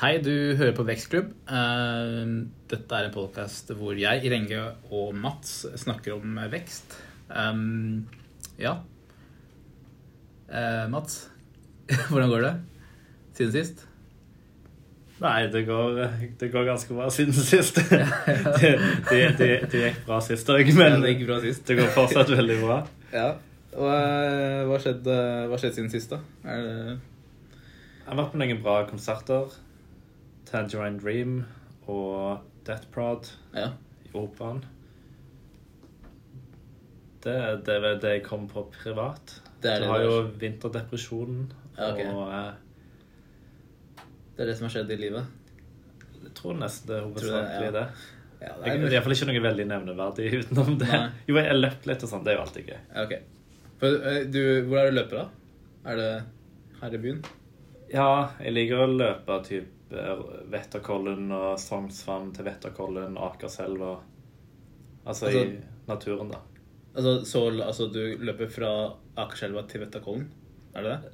Hei, du hører på Vekstklubb. Eh, Dette er en podkast hvor jeg, Renge og Mats snakker om vekst. Um, Ja. Eh, Mats, hvordan går det siden sist? Nei, det går, det går ganske bra siden sist. det, det, det, det gikk bra sist òg, men det gikk bra sist. det går fortsatt veldig bra. Ja. Og eh, hva skjedde hva skjedde siden sist, da? Er det Jeg har vært på noen bra konserter. Tangerine Dream og Death Prod Ja. i Operaen. Det, det er det jeg kom på privat. Det er du det har det jo er. vinterdepresjonen. Ja, okay. Og eh, Det er det som har skjedd i livet? jeg tror nesten det er det, hovedsakelig ja. det. Ja, det det er iallfall ikke noe veldig nevneverdig utenom det. Nei. Jo, jeg løp litt og sånn. Det er jo alltid gøy. Ja, Ok. For, eh, du, hvor er du løper, da? Er det her i byen? Ja, jeg liker å løpe typ Vetterkollen og Sognsvann til Vetterkollen, Akerselva. Altså, Altså- i naturen, da. Altså, så, altså du løper fra Akerselva til Vetterkollen? Er det det?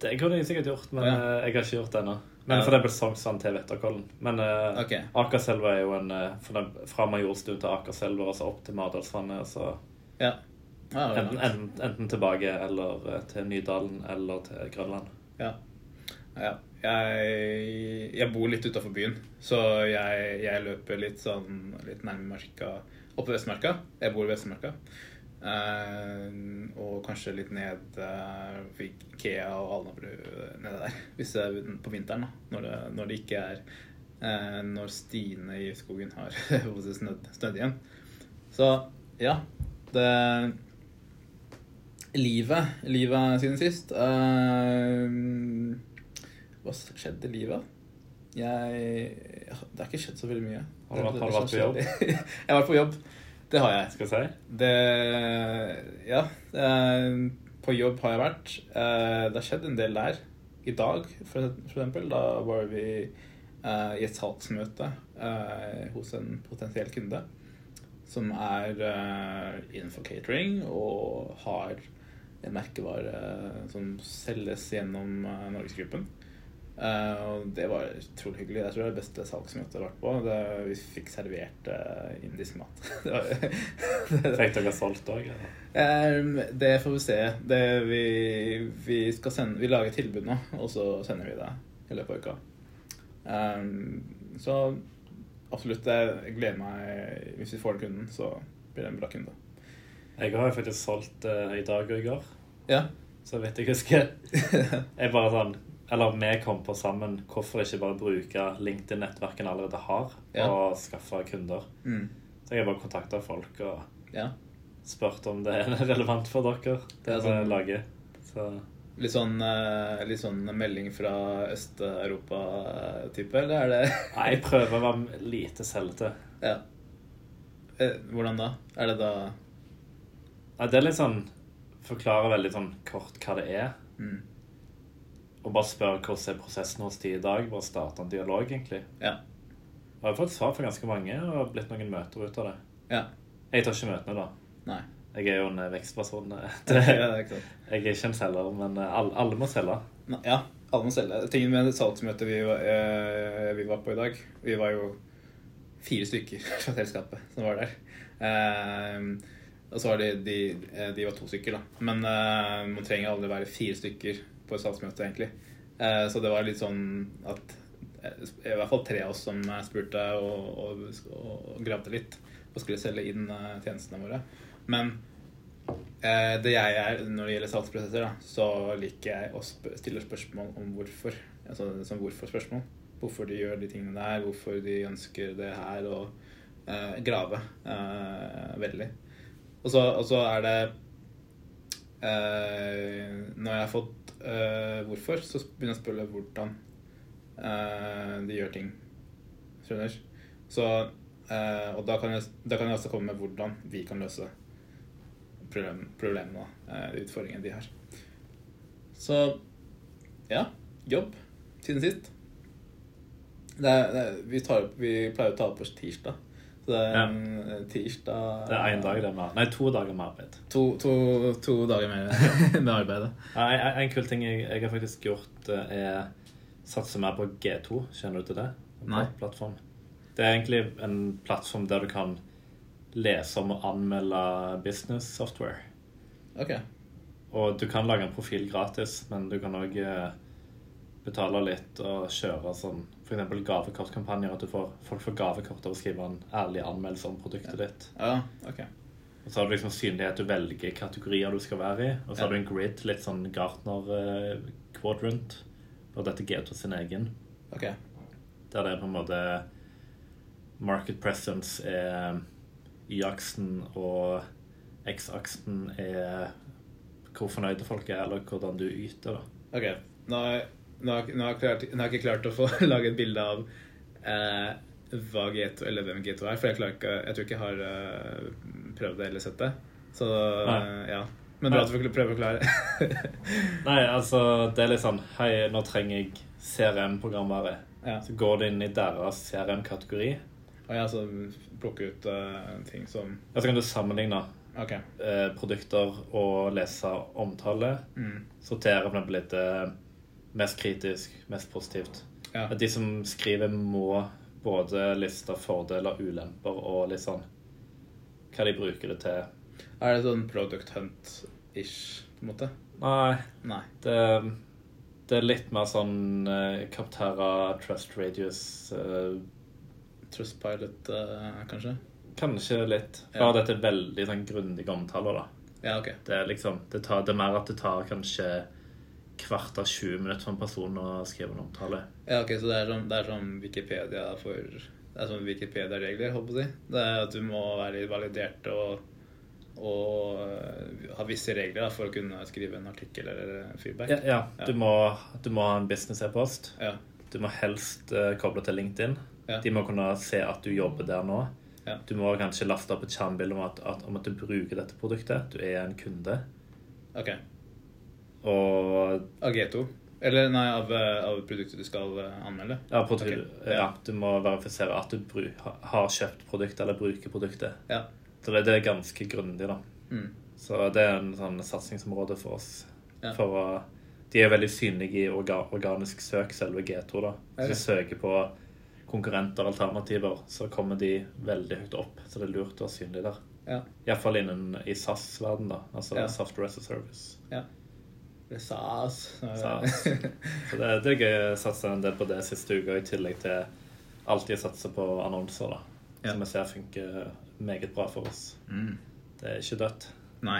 Det kunne jeg sikkert gjort, men Ja. eh, jeg har ikke gjort det ennå. Men Ja. for eksempel Sognsvann til Vetterkollen. Men uh, okay. Akerselva er jo en eh, den, Fra Majorstuen til Akerselva og så opp til Mardalsvannet. og Så Ja. Ah, enten, enten, enten tilbake eller til Nydalen eller til Grønland. ja. ja. Jeg, jeg bor litt utafor byen, så jeg, jeg løper litt sånn litt nærme Marka. Oppe Vestmarka. Jeg bor i Vestmarka. Uh, og kanskje litt ned uh, Ikea og Alnabru nede der. Hvis det er på vinteren, da. Når det, når det ikke er uh, Når stiene i skogen har snødd, snødd igjen. Så ja. Det Livet. Livet siden sist. Eh, hva skjedde i livet? Jeg Det har ikke skjedd så veldig mye. Har du vært- har du vært på jobb? jeg har vært på jobb. Det har jeg. Skal jeg si? Det Ja. På jobb har jeg vært. Eh, Det har skjedd en del der. I dag, for for eksempel, da var vi eh, i et salgsmøte eh, hos en potensiell kunde som er innenfor catering og har en merkevare som selges gjennom uh, Norgesgruppen. Eh, og det var utrolig hyggelig. Jeg tror det er det beste salgsmøtet jeg har vært på. Det, vi fikk servert uh, indisk mat. Fikk dere solgt òg? Ehm, det får vi se. Det vi, vi skal sende Vi lager tilbud nå, og så sender vi det i løpet av uka. Um, så absolutt, jeg jeg gleder meg Hvis vi får den kunden, så blir det en bra kunde. Jeg har faktisk solgt uh, i dag og i går. Ja. Så vet jeg husker. Jeg bare sånn Eller vi kom på sammen hvorfor ikke bare bruke LinkedIn-nettverket en allerede har, Ja. og skaffe kunder. Mm. Så jeg har bare kontakta folk og ja. spurt om det er relevant for dere, det er sånn- lager. Så Litt sånn, eh, litt sånn melding fra Øst-Europa-type, eller er det Nei, jeg prøver å være lite selvete. Ja. Eh, Hvordan da? Er det da Nei, det er litt sånn Forklarer veldig sånn kort hva det er. mm. Og bare spørre hvordan er prosessen hos de i dag. Bare starte en dialog, egentlig. Ja. Jeg har fått svar fra ganske mange og har blitt noen møter ut av det. Ja. Jeg tar ikke møtene, da. Nei. Jeg er jo en eh, vekstperson. Det, Ja, Det, er jeg er ikke en selger, men eh, alle, alle må selge. Nei, Ja, alle må selge. Tingen med det salgsmøtet vi eh, vi var på i dag Vi var jo fire stykker fra selskapet som var der. Eh, og så var de, de, eh, de var to stykker, da. Men eh, man trenger aldri være fire stykker på et salgsmøte, egentlig. Eh, så det var litt sånn at eh, I hvert fall tre av oss som eh, spurte og, og, og gravde litt og skulle selge inn tjenestene våre. Men det jeg er når det gjelder salgsprosesser, da, så liker jeg å stille spørsmål om hvorfor. Altså som hvorfor-spørsmål. Hvorfor de gjør de tingene der, hvorfor de ønsker det her, og eh, grave eh, veldig. Og så er det eh, Når jeg har fått eh, hvorfor, så begynner jeg å spørre hvordan uh, de gjør ting. Skjønner? Så, uh, og da kan, jeg, da kan jeg også komme med hvordan vi kan løse problem, problemene, og utfordringene de har. Så ja, jobb siden sist. Det det vi, opp- vi pleier å ta opp på tirsdag. Er en tirsdag Det er én dag det med Nei, to dager med arbeid. To, to, to dager med, med arbeidet. Ja, En, en kul ting jeg, jeg har faktisk gjort, eh, er satser mer på G2. Kjenner du til det? En Nei. Plattform. Det er egentlig en plattform der du kan lese om og anmelde business software. Ok. Og du kan lage en profil gratis, men du kan òg betale litt og kjøre sånn f.eks. gavekortkampanjer. At du får, folk får gavekort av å skrive en ærlig anmeldelse om produktet ditt. Ja, ok. Og så har du liksom synlighet du velger kategorier du skal være i. Og så har du en grid, litt sånn Gartner-quadrant. Og dette G2 sin egen. Ok. Der det er på en måte Market presence er Y-aksen, og X-aksen er hvor fornøyde folk er, eller hvordan du yter. da. Ok, jeg, nå har, nå har jeg, klart, nå har jeg ikke klart å få lage et bilde av eh, hva G2, eller hvem G2 er, for jeg, ikke, jeg tror ikke jeg har uh, prøvd det eller sett det. Så eh, ja. Men bra at du prøver å det. Nei, altså, det er litt sånn Hei, nå trenger jeg CRM-programvare. ja. Så går du inn i deres CRM-kategori, Og jeg altså plukker ut uh, ting som Ja, så kan du sammenligne Okay. eh, produkter og lese omtale. Mm. Sortere for eksempel litt mest kritisk, mest positivt. Ja. At de som skriver, må både liste fordeler, ulemper og litt sånn hva de bruker det til. Er det sånn Product Hunt-ish, på en måte? Nei, Nei. det, det er litt mer sånn uh, Capterra, Trust Radius uh, Trust Pilot, uh, kanskje? Kanskje litt. Ja. Bare dette er veldig sånn grundige omtaler, da. Ja, ok. Det er liksom det, tar, det er mer at det tar kanskje kvart av 20 minutter for en person å skrive en omtale. Ja, ok, Så det er sånn, det er sånn Wikipedia for Det er sånn Wikipedia-regler, å si. Det er at du må være validert og, og øh, ha visse regler da, for å kunne skrive en artikkel eller feedback. Ja, ja. Ja. Du, må, du må ha en business-e-post. Ja. Du må helst uh, koble til LinkedIn. Ja. De må kunne se at du jobber der nå. Ja. Du må kanskje laste opp et skjermbilde om om at du bruker dette produktet. Du er en kunde. Ok. Og Av G2? Eller nei, av, øh, av produktet du skal øh, anmelde? ja, på, Ok. ja, du må verifisere at du har kjøpt produktet eller bruker produktet. Ja. Så det, det er ganske grundig, da. Mm. Så det er en sånn satsingsområde for oss. Ja. For å, de er veldig synlige i orga, organisk søk, selve G2. da. Hvis du søker på konkurrenter og alternativer, så kommer de veldig høyt opp. Så det er lurt å være synlig der. Ja. Iallfall innen i SAS-verden, da. Altså. Software as a Service. ja. Det er SAS. SAS. Så det, det er gøy å satse en del på det siste uka, i tillegg til alltid satse på annonser, da. Ja. Som jeg ser funker meget bra for oss. mm. Det er ikke dødt. Nei.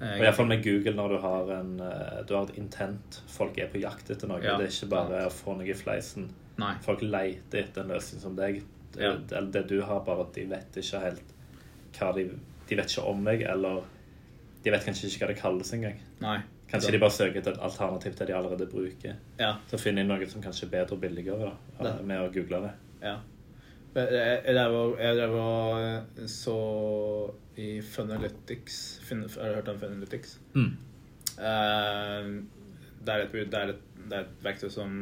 Eh, Og Iallfall med Google når du har, en, eh, du har et intent. Folk er på jakt etter noe. Ja. Det er ikke bare å få noe i fleisen. Nei. Folk leter etter en løsning som deg. Det, Ja. Eller det du har, bare at de vet ikke helt hva de De vet ikke om meg, eller de vet kanskje ikke hva det kalles engang. Nei. Kanskje de bare søker etter et alternativ til det de allerede bruker. Ja. Så finner de noe som kanskje er bedre og billigere da, med å google det. Ja. Jeg jeg drev og- og så i Funalytics Har du hørt om Funalytics? Mm. Eh, det, er et, det, er et, det er et verktøy som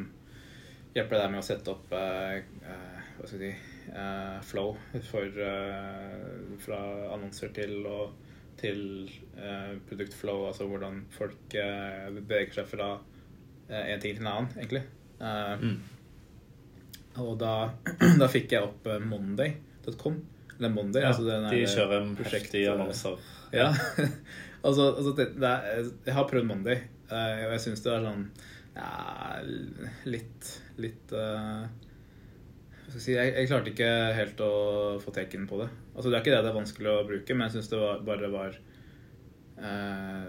hjelper deg med å sette opp eh, eh, Hva skal jeg si eh, flow for, eh, fra annonser til, og, til eh, produktflow, altså hvordan folk eh, beveger seg fra eh, en ting til en annen, egentlig. Eh, Mm. og da, da fikk jeg opp monday.com. Eller Monday. Ja, altså den de kjører heftige annonser. Ja. altså, altså det, det er, jeg har prøvd Monday, eh, og jeg syns det er sånn ja, litt Litt jeg si jeg, jeg klarte ikke helt å få teken på det. Altså Det er ikke det det er vanskelig å bruke, men jeg syns det var, bare var eh,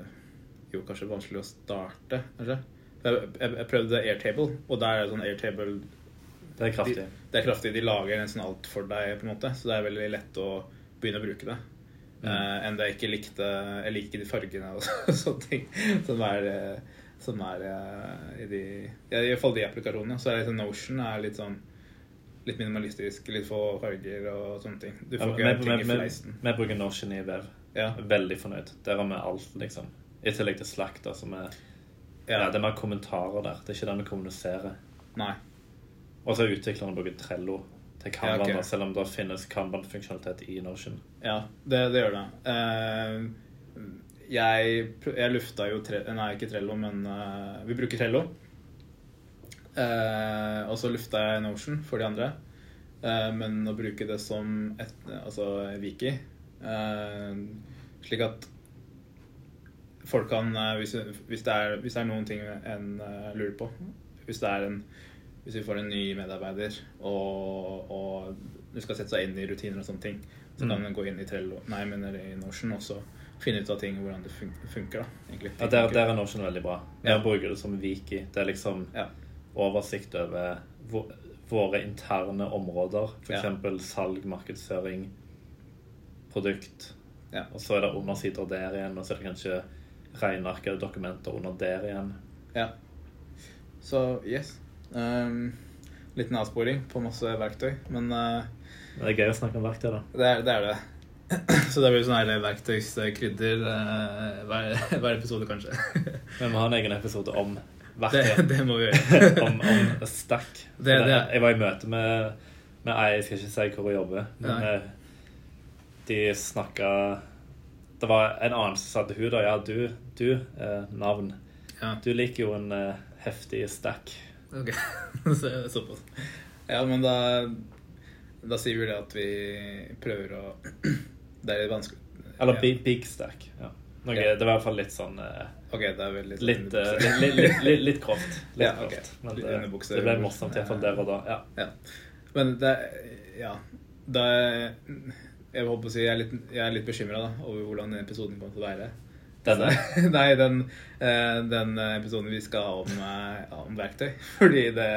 Jo, kanskje vanskelig å starte, kanskje. Jeg, jeg, jeg prøvde Airtable, og der er det sånn Airtable Det er kraftig. de, det er kraftig. De lager nesten alt for deg, på en måte. Så det er veldig lett å begynne å bruke det. Mm. Eh, enn det jeg ikke likte Jeg liker ikke de fargene og sånne ting som er, eh, som er eh, i de ja, I hvert fall de applikasjonene. Så er det liksom Notion er litt sånn Litt minimalistisk, litt få farger og sånne ting. Du Ja, får vi, ikke ting vi, i vi, fleisen. vi bruker Notion i Vev. Ja. Veldig fornøyd. Der har vi alt, liksom. I tillegg til som er ja. ja. Det er mer kommentarer der. Det er ikke det vi kommuniserer. Nei. Og så utviklerne bruker Trello til Kanban, Ja, okay. selv om det finnes Kanban-funksjonalitet i Notion. Ja, det, det gjør det. Uh, jeg, jeg lufta jo tre, Nei, ikke Trello, men uh, vi bruker Trello. Eh, og så lufta jeg Notion for de andre. Eh, men å bruke det som et, altså Wiki, eh, slik at folk kan eh, hvis, hvis, det er, hvis det er noen ting en eh, lurer på Hvis det er en hvis vi får en ny medarbeider og, og du skal sette seg inn i rutiner og sånne ting, så kan Mm. man gå inn i Trello, nei, men i Notion og så finne ut av ting hvordan det funker. da, egentlig. Ja, der, der er Notion veldig bra. Jeg Ja. bruker det som wiki. Det er liksom Ja. Oversikt over våre interne områder. Ja. F.eks. salg, markedsføring, produkt. Ja. Og så er det undersider der igjen, og så er det kanskje regneark eller dokumenter under der igjen. Ja. Så yes. Um, liten avsporing på masse verktøy, men uh, det er gøy å snakke om verktøy, da. det, er, det er det. Så det blir sånn her verktøyskrydder uh, hver, hver episode, kanskje. Vi må ha en egen episode om Det, det må vi gjøre. om, om Stack. Det- det- Jeg var i møte med, med ei, jeg skal ikke si hvor hun jobber, men Nei. eh, de snakka Det var en annen som sa til hun da, ja, du, du eh, navn, Ja, du liker jo en eh, heftig stack. ok. Så, såpass. Ja, men da, da sier vi det at vi prøver å Det er litt vanskelig. Eller big, big stack. Ja. Noe, Ja. Det var i hvert fall litt sånn eh, Ok, det er vel litt Litt, eh, litt, litt, litt, litt, litt. Litt Ja, okay. Men det, det ble morsomt iallfall der og da. Ja. Ja. Men det Ja. Da Jeg på å si jeg er litt, jeg er litt bekymra over hvordan episoden kommer til å være. Denne. Nei, den, eh, den episoden vi skal ha om, ja, om verktøy. Fordi det,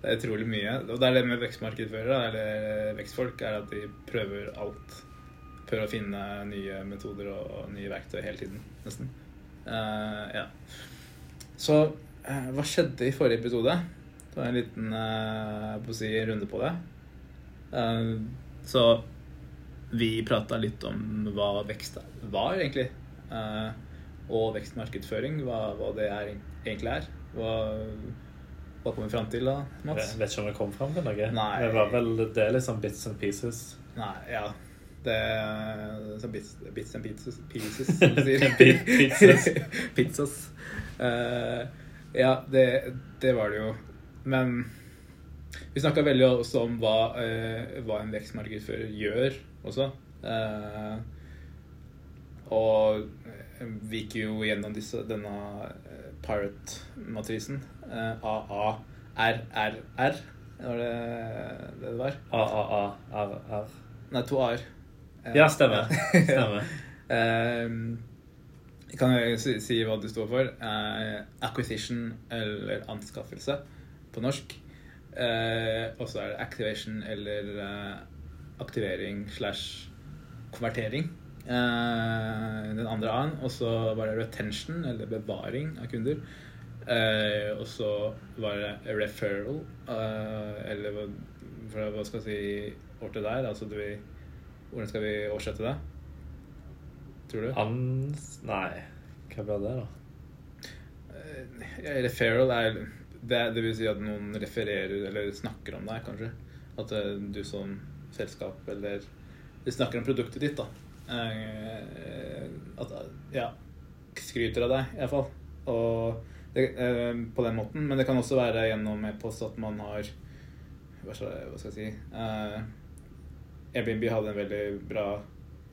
det er utrolig mye. Og det er det med vekstmarkedsførere eller vekstfolk, er at de prøver alt. Prøver å finne nye metoder og nye verktøy hele tiden, nesten. Eh, ja. Så eh, hva skjedde i forrige episode? Det var en liten eh, på å si, runde på det. Eh, så vi prata litt om hva vekst var, egentlig. Eh, og vekstmarkedsføring, hva, hva det er, egentlig er. Hva, hva kom vi fram til da, Jeg vet ikke om vi kom fram til noe. Nei. Det var vel det liksom bits and pieces. Nei, ja. Det er så bits, bits and pieces, pieces som de sier. Pizzas. Pizzas. Uh, ja, det, det var det jo. Men vi snakka veldig også om hva, uh, hva en vekstmarkedsfører gjør også. Uh, og eh, vi gikk jo gjennom disse, denne eh, Pirate-matrisen. Eh, AARRR, var det det det var? AAA-RR. Nei, to A-er. Eh, Ja, stemmer. stemmer. Ehm, kan jeg si, si hva du står for? Eh, acquisition eller anskaffelse på norsk. Eh, og så er det activation eller aktivering slash konvertering. Den andre A-en. Og så var det retention eller bevaring av kunder. Og så var det referral, eller hva, skal jeg si ordet der? Altså, du, hvordan skal vi oversette det? Tror du? Ans... Nei, hva blir det, da? Uh, referral er det, det vil si at noen refererer eller snakker om deg, kanskje. At uh, du som selskap eller De snakker om produktet ditt, da. Uh, At Ja. Skryter av deg, iallfall. Og det, eh, på den måten. Men det kan også være gjennom e-post at man har Hva skal, jeg si eh, Airbnb hadde en veldig bra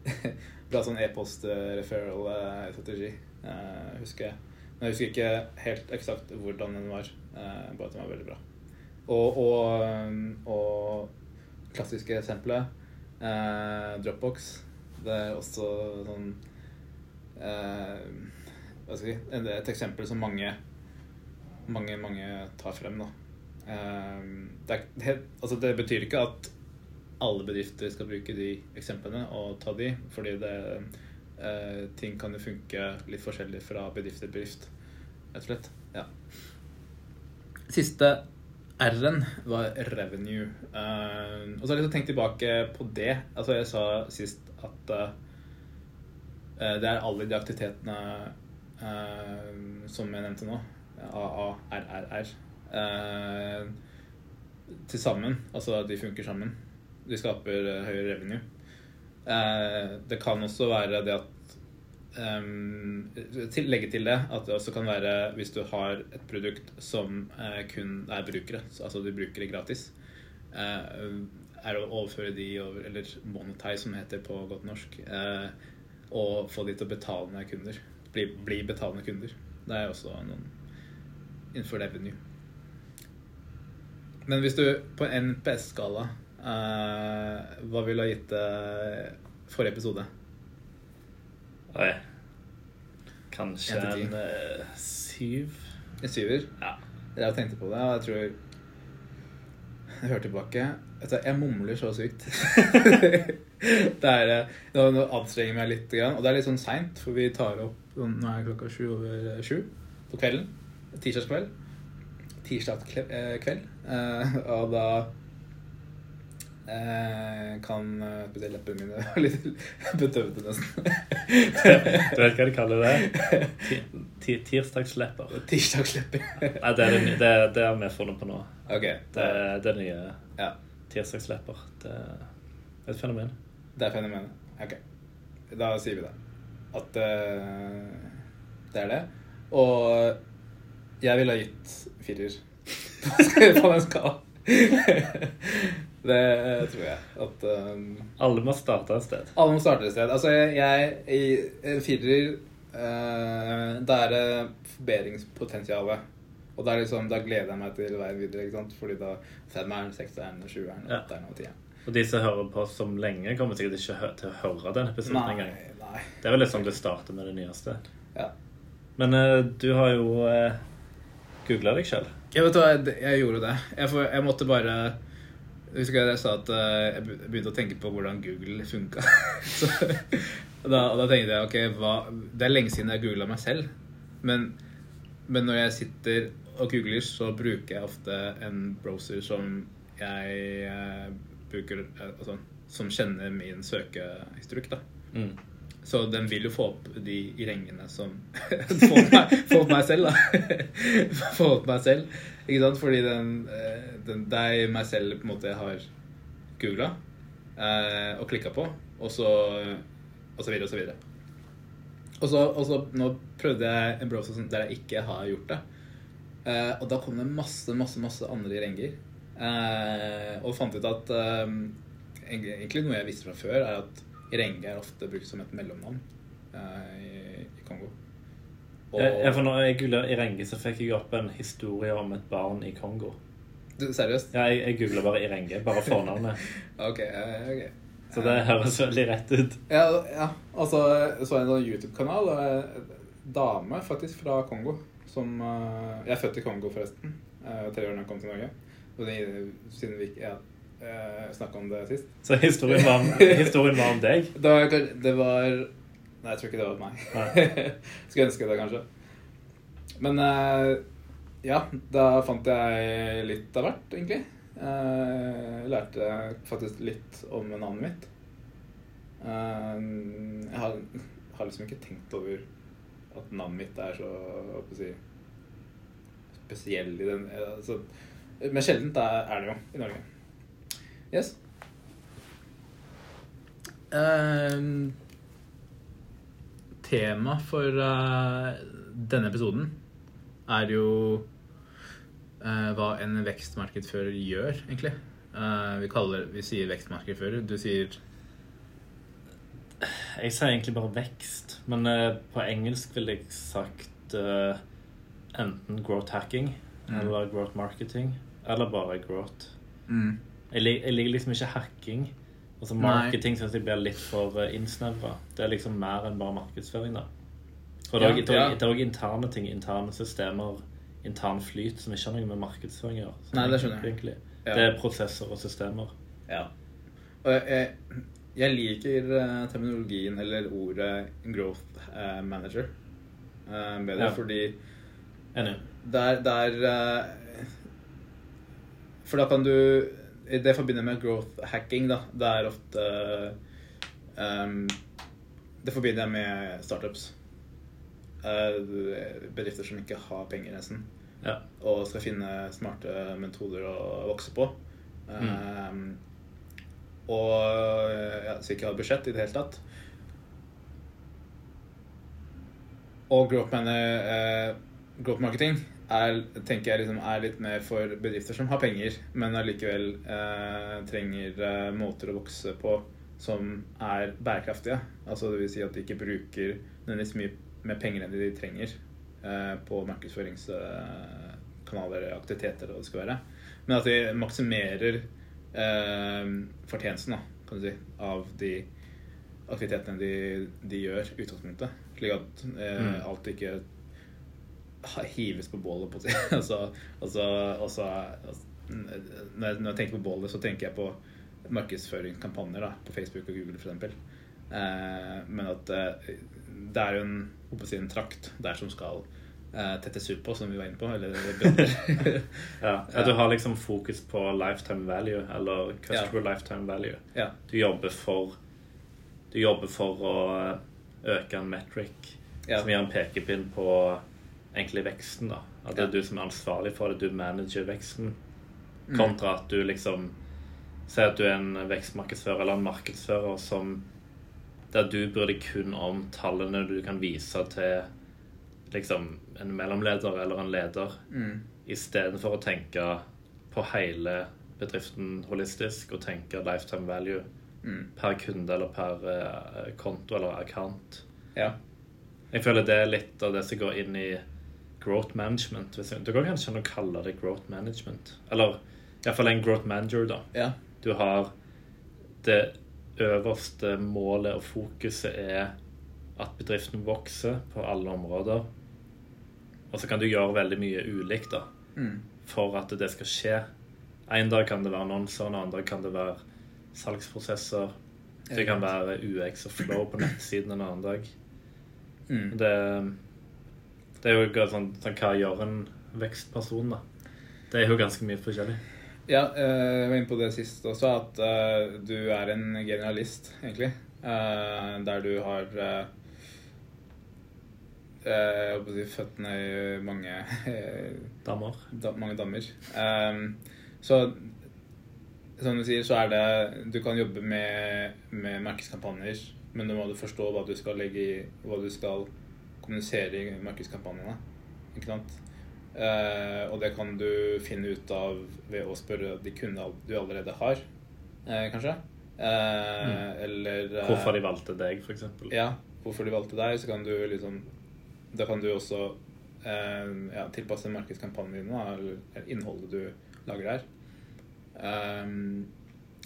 Bra sånn e-post-referral-strategi, eh, husker jeg. Men jeg husker ikke helt eksakt hvordan den var. Eh, bare at den var veldig bra. Og, og, og klassiske eksempelet eh, Dropbox. Det er også sånn eh, Hva skal jeg si Et eksempel som mange mange, mange tar frem. da. Eh, det, er, altså det betyr ikke at alle bedrifter skal bruke de eksemplene og ta de, fordi det, eh, ting kan jo funke litt forskjellig fra bedrift til bedrift, rett og slett. Ja. Siste R-en var revenue. Eh, og så har jeg liksom tenkt tilbake på det. Altså Jeg sa sist at eh, det er alle de aktivitetene eh, som jeg nevnte nå. AARRR. Uh, til sammen. Altså de funker sammen. De skaper eh, høyere revenue. Eh, det kan også være det at ehm, til, legge til det at det også kan være hvis du har et produkt som eh, kun er brukere, altså du bruker det gratis, eh, er å overføre de over, eller monetize som heter på godt norsk, og få de til å betalende kunder. Bli, bli betalende kunder. Det er også noen innenfor revenue. Men hvis du på NPS-skala eh, Hva ville du ha gitt uh, forrige episode? Oi. Kanskje En eh, syv? En syver? Ja. Jeg tenkte på det, og jeg tror Jeg hører tilbake. Vet du, jeg mumler så sykt. det er Nå, anstrenger jeg meg litt, og det er litt sånn seint, for vi tar opp sånn- Nå er klokka sju over sju på kvelden. Tirsdagskveld. Tirsdagskveld. kveld. og da kan eh, spesielt leppene mine var litt bedøvde, nesten. Du vet hva de kaller det? Ti- ti- Tirsdagslepper. Tirsdagslepper. Nei, det er det, det har vi funnet på nå. Okay. Det, det er nye ja. tirsdagslepper. Det er et fenomen. Det er fenomenet. Ok. Da sier vi det. At uh, det er det. Og jeg ville ha gitt firer på den skala. Det tror jeg. At um, Alle må starte et sted. alle må starte et sted. Altså, jeg, jeg i firer uh, Det er det forbedringspotensialet. Og da, er liksom, da gleder jeg meg til veien videre. ikke sant? Fordi da femmeren, sekseren, sjueren, åtteren og tieren. Og de som hører på som lenge, kommer sikkert ikke til å høre den episoden engang. Det er vel litt sånn det starter med det nyeste. Ja. Men uh, du har jo uh, googla deg sjøl. Jeg vet hva, jeg, jeg gjorde det. Jeg, for, jeg måtte bare Husker jeg jeg sa at eh, jeg begynte å tenke på hvordan Google funka. Da, da tenkte jeg ok, hva, det er lenge siden jeg googla meg selv. Men, men når jeg sitter og googler, så bruker jeg ofte en browser som jeg eh, bruker eh, altså, Som kjenner min søkehistorikk, da. Mm. Så den vil jo få opp de rengene som Få opp meg, selv, da. Få opp meg selv. Ikke sant? Fordi den, eh, den Det er meg selv på en måte jeg har googla eh, og klikka på, og så og så videre og så videre. Og så, og så nå prøvde jeg en browser der jeg ikke har gjort det. Eh, og da kom det masse, masse, masse andre renger. Eh, og fant ut at eh, egentlig noe jeg visste fra før, er at Renge er ofte brukt som et mellomnavn eh, i, i Kongo. Og, jeg, for når jeg googla Irenge, så fikk jeg opp en historie om et barn i Kongo. du, seriøst? Ja, jeg, jeg googla bare Irenge, bare fornavnet. Ok. eh, ok. Så det høres veldig rett ut. Ja, ja. altså så jeg en sånn YouTube-kanal en dame faktisk fra Kongo. Som eh, Jeg er født i Kongo, forresten. Tre år da jeg kom til Norge. Og det, siden vi ikke ja, uh, snakka om det sist. Så historien var, om, historien var om deg. Det var, det var Nei, jeg tror ikke det var meg. Skulle ønske det, kanskje. Men eh, ja, da fant jeg litt av hvert, egentlig. Eh, lærte faktisk litt om navnet mitt. Eh, Jeg har, har liksom ikke tenkt over at navnet mitt er så si, spesiell i den eh, altså, Men sjeldent er er det jo i Norge. Yes. Um, tema for uh, denne episoden er jo uh, hva en vekstmarkedsfører gjør, egentlig. Uh, vi, kaller, vi sier vekstmarkedsfører. Du sier Jeg sier egentlig bare vekst, men på engelsk ville jeg sagt eh, enten growth hacking Mm. eller growth marketing, eller bare growth. mm, Jeg, lik- jeg liker liksom ikke hacking. Altså Marketing syns jeg blir litt for uh, innsnevra. Det er liksom mer enn bare markedsføring, da. For det er er ja. er òg interne ting, interne systemer, intern flyt, som ikke har noe med markedsføring å gjøre. Nei, det skjønner jeg. Ja. Det er prosesser og systemer. Ja. Og jeg, jeg, liker eh, terminologien eller ordet growth eh, manager eh, bedre, Ja. fordi Enig. der, der eh, For da kan du Det forbinder jeg med growth hacking, da. Det er ofte um, Det forbinder jeg med startups. Uh, bedrifter som ikke har penger, nesten. Ja. Og skal finne smarte metoder å vokse på. Eh, og ja, så ikke har budsjett i det hele tatt. Og growth, eh, growth marketing er, tenker jeg liksom er litt mer for bedrifter som har penger, men allikevel eh, trenger eh, måter å vokse på som er bærekraftige. Altså vil si at de ikke bruker nødvendigvis mye mer penger enn de trenger eh, på markedsføringskanaler, aktiviteter og det skal være. Men at de maksimerer eh, fortjenesten da, kan du si, av de aktivitetene de, de gjør i utgangspunktet. Slik at eh, Mm. alt ikke hives på bålet, på å si. altså, altså, altså, altså, når, jeg, tenker på bålet, så tenker jeg på markedsføringskampanjer da, på Facebook og Google f.eks. Eh, men at eh, det er jo en, si, en trakt der som skal eh, tettes ut på, som vi var inne på. Eller. Ja. ja, Du har liksom fokus på lifetime value, eller customer lifetime value. ja. Du jobber for Du jobber for å øke en metric Ja. som gir en pekepinn på egentlig veksten. da At det er du som er ansvarlig for det, du manager veksten. Mm. Kontra at du liksom Si at du er en vekstmarkedsfører eller en markedsfører som der du bryr deg kun om tallene du kan vise til liksom en mellomleder eller en leder, Mm. istedenfor å tenke på hele bedriften holistisk og tenke lifetime value Mm. per kunde eller per eh, konto eller account. ja. Jeg føler det er litt av det som går inn i growth management. Du kan kanskje an å kalle det growth management. Eller iallfall en growth manager, da. ja. Du har det øverste målet og fokuset er at bedriften vokser på alle områder. Og så kan du gjøre veldig mye ulikt da, Mm. for at det skal skje. En dag kan det være annonser, en annen dag kan det være salgsprosesser. Det kan være UX og flow på nettsiden en annen dag. Mm. Det, det er jo sånn, sånn Hva gjør en vekstperson, da? Det er jo ganske mye forskjellig. Ja, eh, jeg var inne på det sist også, at eh, du er en generalist, egentlig. Eh, der du har jeg på å si føttene i mange, Damer. da, mange dammer. Så som du sier, så er det Du kan jobbe med, med merkeskampanjer, men da må du forstå hva du skal legge i Hva du skal kommunisere i markedskampanjene. Ikke sant? Eh, og det kan du finne ut av ved å spørre de kundene du allerede har, eh, kanskje. Eh, Eller eh, Hvorfor de valgte deg, f.eks. Ja, hvorfor de valgte deg. Så kan du liksom Da kan du også eh, ja, tilpasse markedskampanjen din, da, eller innholdet du lager der. Ehm,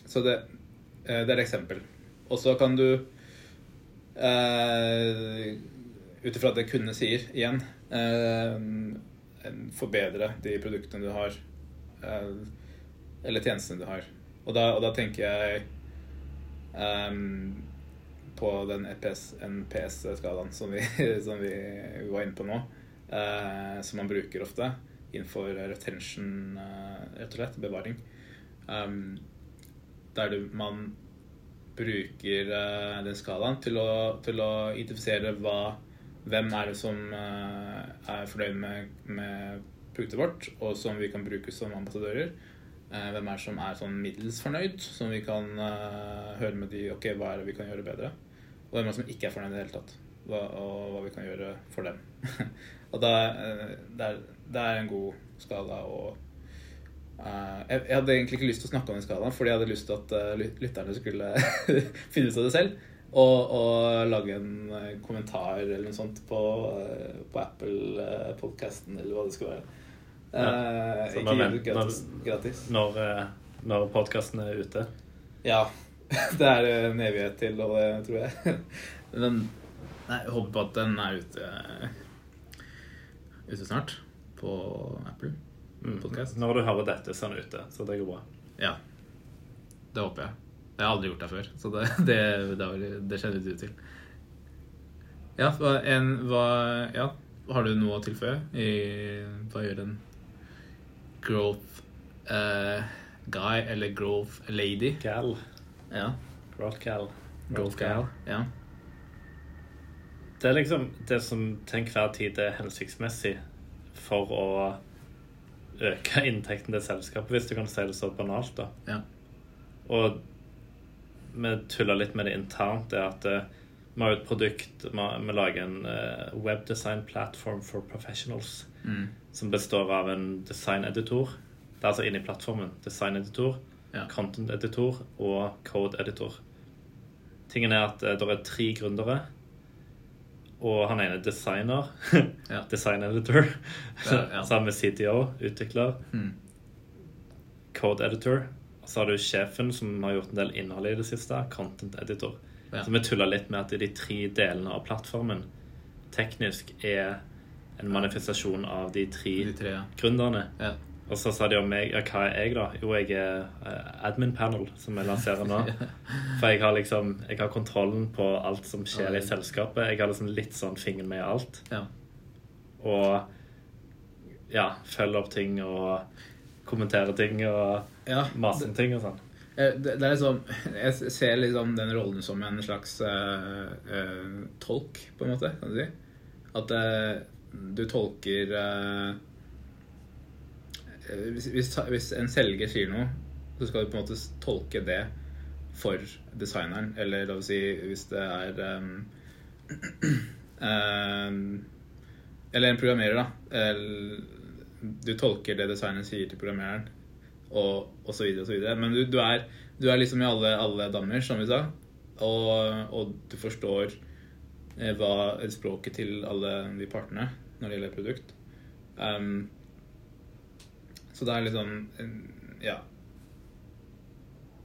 så det, det er et eksempel. Og så kan du uh, ut ifra det kundene sier, igjen eh, forbedre de produktene du har, eh, eller tjenestene du har. Og da, og da tenker jeg ehm, på den E NPS-skalaen som, som vi var inne på nå, eh, som man bruker ofte innenfor retention, eh, rett og slett, bevaring. Um, der du, man bruker uh, den skalaen til å, til å identifisere hva, hvem er det som eh, er fornøyd med, med produktet vårt, og som vi kan bruke som ambassadører. Eh, hvem er det som er sånn middels fornøyd, som vi kan eh, høre med de Ok, hva er det vi kan gjøre bedre? Og hvem er det som ikke er fornøyd i det hele tatt, hva, og hva vi kan gjøre for dem. og da, det, er, det er en god skala å jeg, hadde egentlig ikke lyst til å snakke om den skalaen, fordi jeg hadde lyst til at lytterne skulle finne ut av det selv. Og, og lage en eh, kommentar eller noe sånt på, eh, på Apple-podkasten, eller hva det skal være. Ja, Eh, så ikke gjør det gratis. gratis. Når, eh, når podkasten er ute. Ja. Det er en evighet til, og det tror jeg. Men jeg håper på at den er ute, ute snart. På Apple. Mm. Podcast. Når du hører dette, så er den ute. Så det går bra. Ja. Det håper jeg. Jeg har aldri gjort det før, så det, det, det, det kjenner du til. Ja, en, hva, ja, har du noe å tilføye? I, hva gjør en growth uh, guy eller growth lady? Gal. Ja. Growth gal. Growth gal. Ja. Det er liksom det som til enhver tid er hensiktsmessig for å øke inntekten til selskapet, hvis du kan si det så banalt. da. Ja. Og vi tuller litt med det internt, det at eh, Vi har jo et produkt Vi, lager en uh, webdesign platform for professionals Mm. som består av en designeditor. Det er altså inni plattformen. Designeditor, Ja. content-editor og code-editor. Tingen er at uh, det er tre gründere, og han ene er designer. Ja. Design-editor. Ja, ja. Sammen med CTO, utvikler. Mm. Code-editor. Og så har du sjefen, som har gjort en del innhold i det siste. Content-editor. Ja. Så vi tulla litt med at de tre delene av plattformen teknisk er en manifestasjon av de tre De tre, ja. gründerne. ja. Og så sa de om meg ja, hva er jeg, da? Jo, jeg er eh, admin panel, som jeg lanserer nå. For jeg har liksom Jeg har kontrollen på alt som skjer i selskapet. Jeg har liksom litt sånn fingeren med i alt. ja. Og ja, følger opp ting og kommenterer ting og ja. mase om ting og sånn. Eh, Det, det liksom Jeg ser liksom den rollen som en slags uh, uh, tolk, på en måte, kan du si. At uh, du tolker hvis, hvis, hvis en selger sier noe, så skal du på en måte tolke det for designeren. Eller la oss si hvis det er um, Eller en programmerer, da. El- Du tolker det designeren sier til programmereren, og, og så videre og så videre. Men du, du, er, du er liksom i alle, alle dammer, som vi sa. Og, og du forstår eh, hva språket til alle de partene når det gjelder produkt. Um, så det er liksom Ja.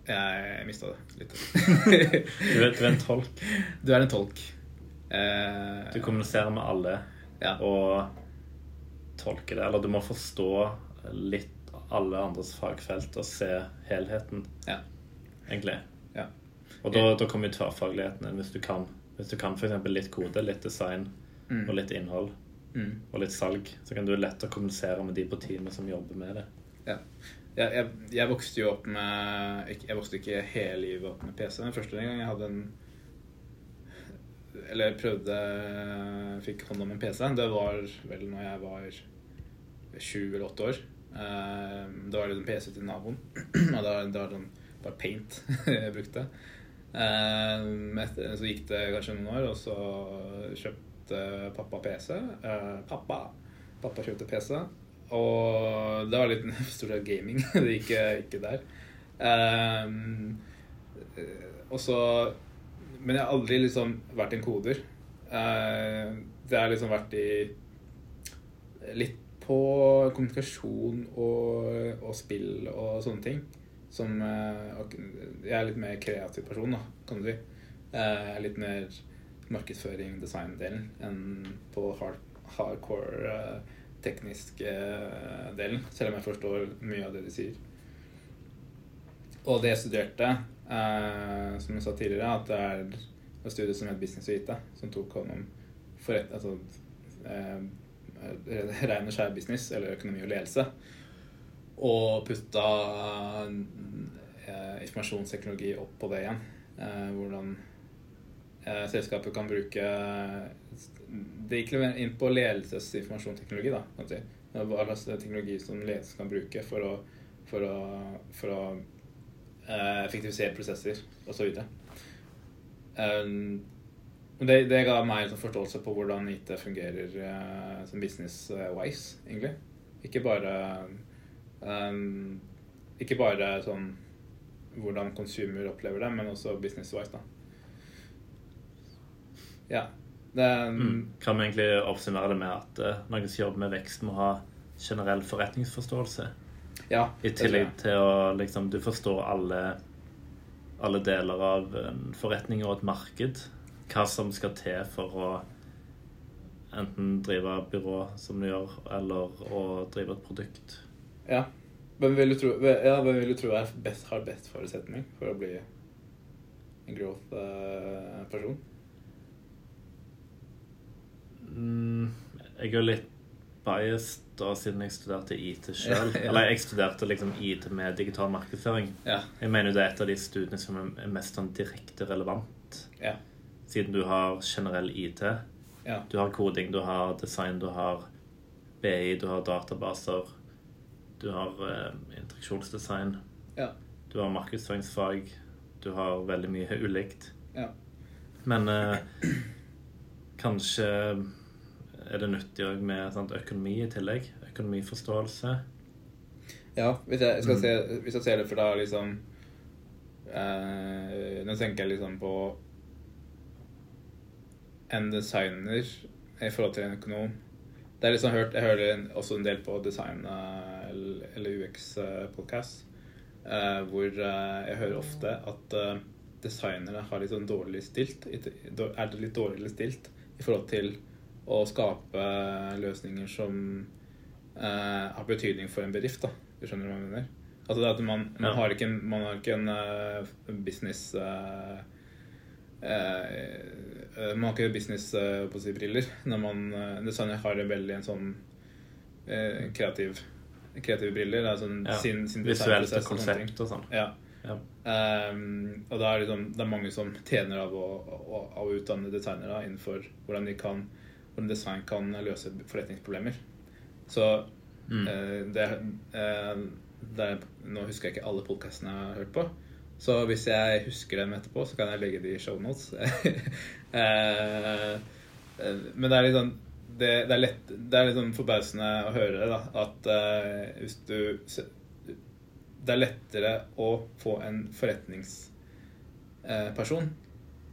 Jeg mista det litt. Du er, du er en tolk. du er en tolk. Uh, Du kommuniserer med alle ja. og tolker det. Eller du må forstå litt alle andres fagfelt og se helheten, Ja. egentlig. Ja. Og da, da kommer jo tverrfagligheten inn hvis du kan. Hvis du kan f.eks. litt kode, litt design Mm. og litt innhold Mm. og litt salg, så kan du lettere kommunisere med de på teamet som jobber med det. Ja. Jeg, jeg, jeg vokste jo opp med Jeg vokste ikke hele livet opp med PC. Den første gang jeg hadde en Eller prøvde Fikk hånd om en PC. Det var vel når jeg var sju eller åtte år. Det Da var det en PC til naboen. Og da var det sånn bare paint jeg brukte. Eh, så gikk det kanskje noen år, og så kjøpte pappa PC. Eh, Pappa Pappa kjøpte PC. Og det var litt stort sett gaming. det gikk eh, ikke der. Eh, og så Men jeg har aldri liksom vært en koder. Eh, det har liksom vært i Litt på kommunikasjon og, og spill og sånne ting. Som eh, Jeg er litt mer kreativ person, da, kan du si. Eh, Jeg er litt mer markedsføring, design-delen enn på hard, hardcore teknisk eh, delen, selv om jeg forstår mye av det de sier. Og det jeg studerte, som jeg sa tidligere, at det er et studie som het Business Vita, IT, som tok hånd om forret, altså, eh, ren og skjær business, eller økonomi og ledelse, og putta eh, informasjonsteknologi opp på det igjen. Eh, hvordan eh, selskapet kan bruke Det gikk inn på ledelsesinformasjonsteknologi, da. kan si. Hva slags teknologi som ledelsen kan bruke for å, for å, for å eh, effektivisere prosesser osv. Og det, det ga meg en sånn forståelse på hvordan IT fungerer uh, som business-wise, egentlig. Ikke bare um, Ikke bare sånn hvordan consumer opplever det, men også business-wise, da. Ja. Det, Mm. Kan vi egentlig oppsummere det med at uh, noen som jobber med vekst, må ha generell forretningsforståelse? ja, I tillegg til å liksom Du forstår alle, alle deler av en forretning og et marked. Hva som skal til for å enten drive byrå, som du gjør, eller å drive et produkt. Ja. Hvem vil du tro, ja, hvem vil du tro best, har best forutsetning for å bli en growth-person? Mm, jeg er litt biased da, siden jeg studerte IT sjøl. Ja, ja. Eller jeg studerte liksom IT med digital markedsføring. ja. Jeg mener det er et av de studiene som er mest sånn direkte relevant. Ja. Siden du har generell IT. Ja. Du har koding, du har design, du har BI, du har databaser. Du har eh, interaksjonsdesign. Ja. Du har markedsføringsfag. Du har veldig mye ulikt. ja. Men eh, kanskje er det nyttig òg med sant, økonomi i tillegg? Økonomiforståelse. Ja, hvis jeg, skal Mm. se, hvis jeg ser det fra liksom eh, Nå tenker jeg liksom på en designer i forhold til en økonom. Det er liksom hørt, Jeg hører også en del på design eh, eller- UX-podkast, hvor eh, jeg hører ofte at eh, designere har litt sånn dårlig stilt er det litt dårligere stilt i forhold til å skape løsninger som eh, har betydning for en bedrift. da Du skjønner hva jeg mener? Altså det at man, man, har ikke en, man har ikke en uh, business uh, eh, Man har ikke business eh, på briller når man uh, designer har en veldig en sånn kreativ kreative briller. Er sånn Ja. sin, sin Visuelt og konsept og sånn. Ja. Ja. Um, og det er, liksom, det er mange som tjener av å, å, å utdanne designere innenfor hvordan, de kan, hvordan design kan løse forretningsproblemer. Så Mm. eh, det, eh, det Nå husker jeg ikke alle podkastene jeg har hørt på. Så hvis jeg husker dem etterpå, så kan jeg legge de i shownotes. eh, eh, men det er litt sånn det, det, er lett, det er litt sånn forbausende å høre da, at uh, hvis du Det er lettere å få en forretningsperson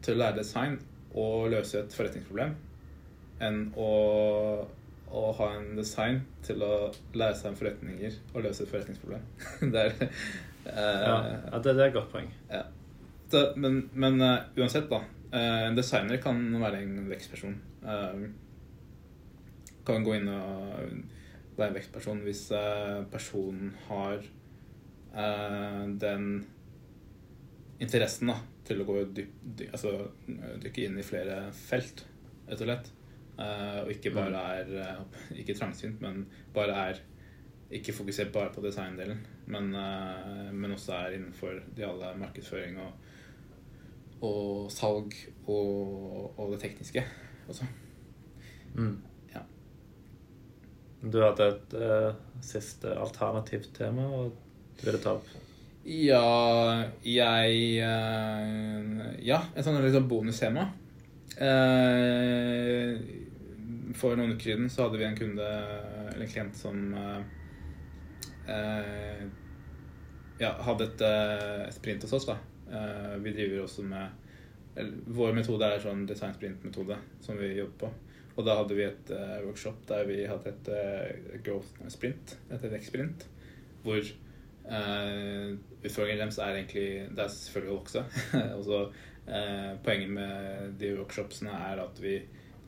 til å lære design og løse et forretningsproblem enn å, å ha en design til å lære seg om forretninger og løse et forretningsproblem. det er uh, Ja, ja det, det er et godt poeng. ja. Så, men men uh, uansett, da. eh, en designer kan være en vekstperson. Kan gå inn og være en vekstperson hvis personen har den interessen da, til å gå dyp, dyp, altså, dykke inn i flere felt, rett og slett. Eh, og ikke bare er eh, ikke trangsynt, men bare er ikke fokusert bare på designdelen, men, eh, men også er innenfor de alle markedsføring og, og salg og, og det tekniske også. Mm. Ja. Du hadde et uh, siste alternativt tema du ville ta opp. Ja, jeg uh, Ja, et sånt liksom bonustema. Eh, For noen uker siden så hadde vi en kunde, eller en klient, som eh, eh, ja, hadde et, eh, sprint hos oss. da. Eh, vi driver også med Vår metode er sånn design sprint-metode som vi jobber på. Og da hadde vi et eh, workshop der vi hadde et eh, growth sprint, et vekst-sprint, hvor eh, utfordringen deres er egentlig Det er selvfølgelig å vokse. og så eh, Poenget med de workshopsene er at vi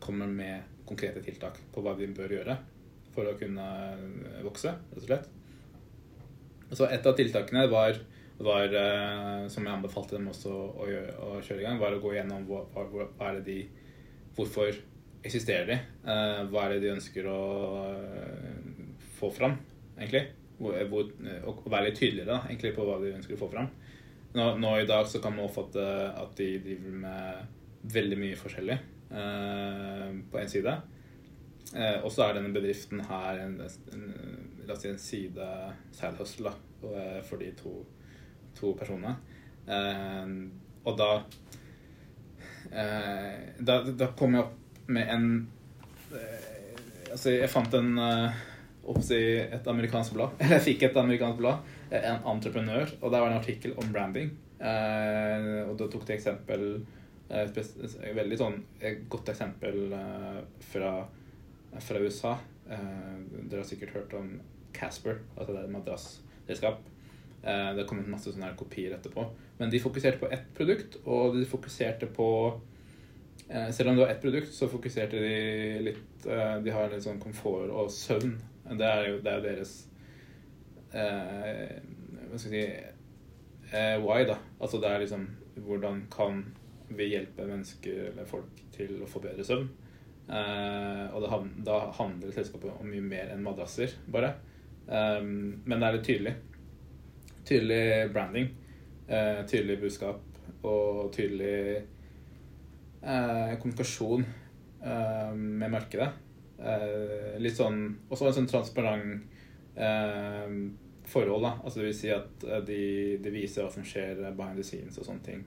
kommer med konkrete tiltak på hva vi bør gjøre for å kunne vokse, rett og slett. Så et av tiltakene var, var eh, som jeg anbefalte dem også å, gjøre, å kjøre i gang, var å gå gjennom hva, hva, hva de Hvorfor eksisterer de? Eh, hva er det de ønsker å eh, få fram, egentlig? Hvor, og være litt tydeligere da, egentlig på hva de ønsker å få fram. Nå, nå i dag så kan man oppfatte at de driver med veldig mye forskjellig eh, på en side. Eh, og så er denne bedriften her en, en, la oss si en side side hustle eh, for de to, to personene. Eh, og da, eh, da Da kom jeg opp med en eh, Altså, jeg fant en eh, oppsi et amerikansk blad. Eller jeg fikk et amerikansk blad. eh, En entreprenør. Og der var en artikkel om branding. Eh, og da tok de eksempel eh, et Veldig sånn et godt eksempel eh, fra, fra USA. Eh, dere har sikkert hørt om Casper, altså det er et madrassredskap. Eh, det har kommet masse sånne kopier etterpå. Men de fokuserte på ett produkt, og de fokuserte på Selv om det var ett produkt, så fokuserte de litt De har litt sånn komfort og søvn. Det er jo, det er deres Hva skal jeg si Why, da. Altså det er liksom Hvordan kan vi hjelpe mennesker eller folk til å få bedre søvn? Uh, og det, da handler selskapet om mye mer enn madrasser, bare. Um, men det er litt tydelig. Tydelig branding. Uh, tydelig budskap og tydelig uh, kommunikasjon eh, med markedet. Litt sånn Også en sånn transparent eh, forhold, da. Altså det vil si at de, de viser hva som skjer behind the scenes og sånne ting.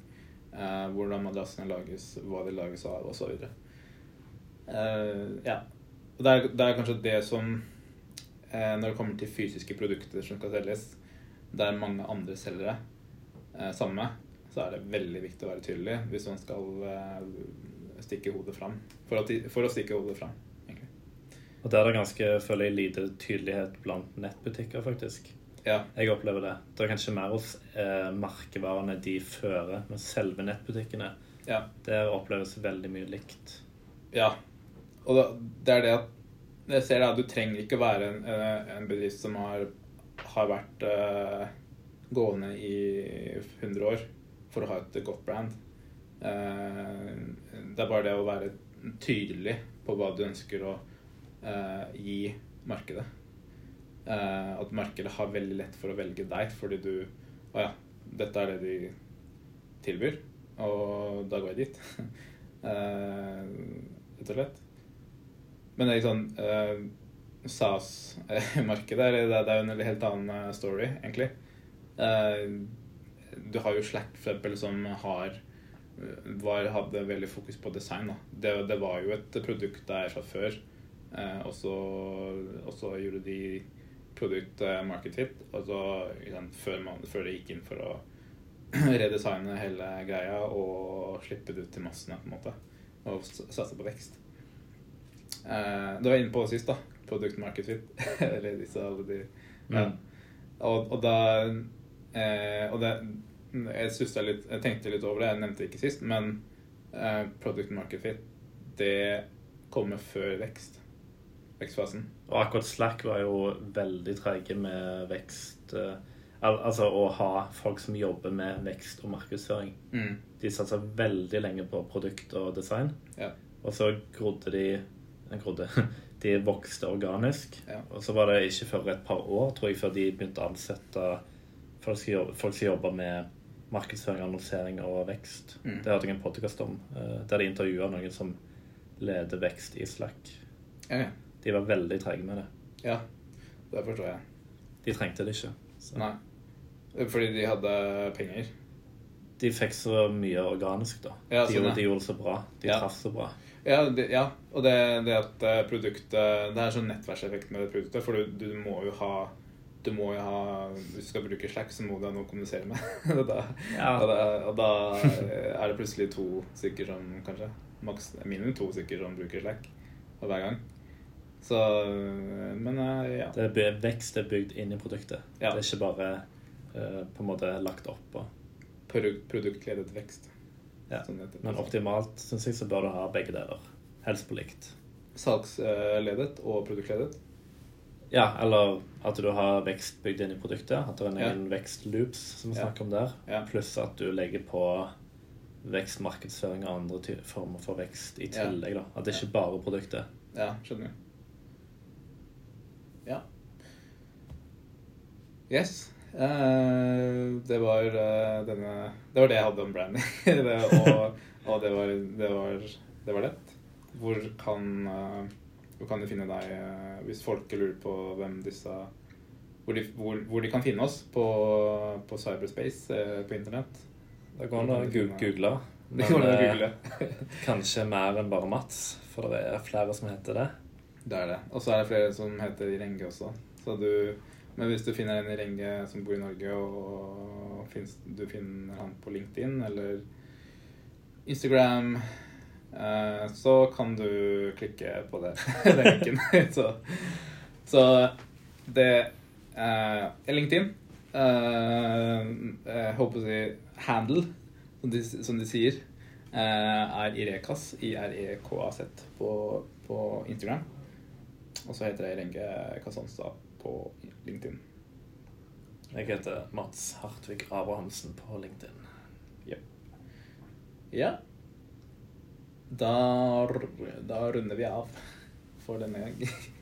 Eh, hvordan madrassene lages, hva de lages av, osv. Uh, ja. Og det er, det er kanskje det som eh, Når det kommer til fysiske produkter som skal selges, der mange andre selgere eh, samme, så er det veldig viktig å være tydelig hvis man skal eh, stikke hodet fram. For, at, for, å stikke hodet fram, egentlig. Og der er det ganske, føler jeg, lite tydelighet blant nettbutikker, faktisk. Ja. Jeg opplever det. Det er kanskje mer hos eh, merkevarene de fører, men selve nettbutikkene ja. Der oppleves veldig mye likt. Ja. Og det er det at jeg ser det Du trenger ikke være en, eh, en bedrift som har, har vært uh, gående i 100 år for å ha et godt brand. Uh, det er bare det å være tydelig på hva du ønsker å uh, gi markedet. At markedet har veldig lett for å velge deg fordi du Å ja, dette er det de tilbyr, og da går jeg dit. Rett og slett. Men det er ikke sånn uh, SAS-markedet det, er jo en helt annen eh, story, egentlig. Du har jo Slack, for eksempel, som har var, hadde veldig fokus på design. Det, det, var jo et produkt der fra før. Uh, og, så, gjorde de produkt market fit. Altså, liksom, før, man, før det gikk inn for å redesigne hele greia og slippe det ut til massene, på en måte. Og satse på vekst. Uh, du var inne på det sist, da. Product market fit. Eller disse alle de ja. mm. og, og, da uh, Og det jeg, litt, jeg tenkte litt over det, jeg nevnte det ikke sist, men uh, product market fit, det kommer før vekst. Vekstfasen. Og akkurat Slack var jo veldig trege med vekst. Al altså å ha folk som jobber med vekst og markedsføring. Mm. De satsa veldig lenge på produkt og design. Ja. Og så grodde de grodde. De vokste organisk. Ja. Og så var det ikke før et par år tror jeg, før de begynte å ansette folk som jobber, folk som jobber med markedsføring, annonsering og vekst. Mm. Det hørte jeg en podkast om, eh, der de intervjua noen som leder vekst i Slack. Ja, ja. De var veldig treige med det. Ja, det forstår jeg. De trengte det ikke. Så. Nei. Fordi de hadde penger? De fikk så mye organisk, da. Ja, de, sånn, gjorde, de, gjorde, det så bra. De traff så bra. Ja, de, ja. og det, det, at eh, produktet Det er sånn nettverkseffekt med det produktet, for du, du, må jo ha du må jo ha Hvis du skal bruke Slack, så må du ha noe å kommunisere med. da, ja. og, da, og, da, er det plutselig to stykker som kanskje Maks minimum to stykker som bruker Slack hver gang. Så Men eh, ja. Det er vekst er bygd inn i produktet. Ja. Det er ikke bare uh, på en måte lagt oppå. Produktledet vekst. Ja. Sånn Men optimalt syns jeg så bør du ha begge deler. Helst på likt. Salgsledet og produktledet? Ja, eller at du har vekst bygd inn i produktet. At det er en egen ja. vekstloops som vi snakker om der. Ja. Pluss at du legger på vekstmarkedsføring og andre former for vekst i tillegg. da. At det ikke bare er produktet. Ja, skjønner. Ja. Yes. Uh, det var uh, denne Det var det jeg hadde om branding. det, og, og det, var, det, var, det var lett. Hvor kan, uh, hvor kan de finne deg hvis folk lurer på hvem disse hvor de, hvor, hvor de kan finne oss på, på cyberspace på internett? Det går an å google. Men google. kanskje mer enn bare Mats, for det er flere som heter det. Det er det. Og så er det flere som heter Irenge også. Så du men hvis du finner en i Renge som bor i Norge, og finnes, du finner han på LinkedIn eller Instagram, eh, så kan du klikke på det, den linken. så, så, det eh, LinkedIn. Eh, jeg håper å si handle, som de, som de sier, Uh, er Irekas, I-R-E-K-A-Z, på, på Instagram. Og så heter jeg Renge Kasanstad på LinkedIn. Jeg heter Mats Hartvig Abrahamsen på LinkedIn. Yep. Ja. Da, da runder vi av for denne gang.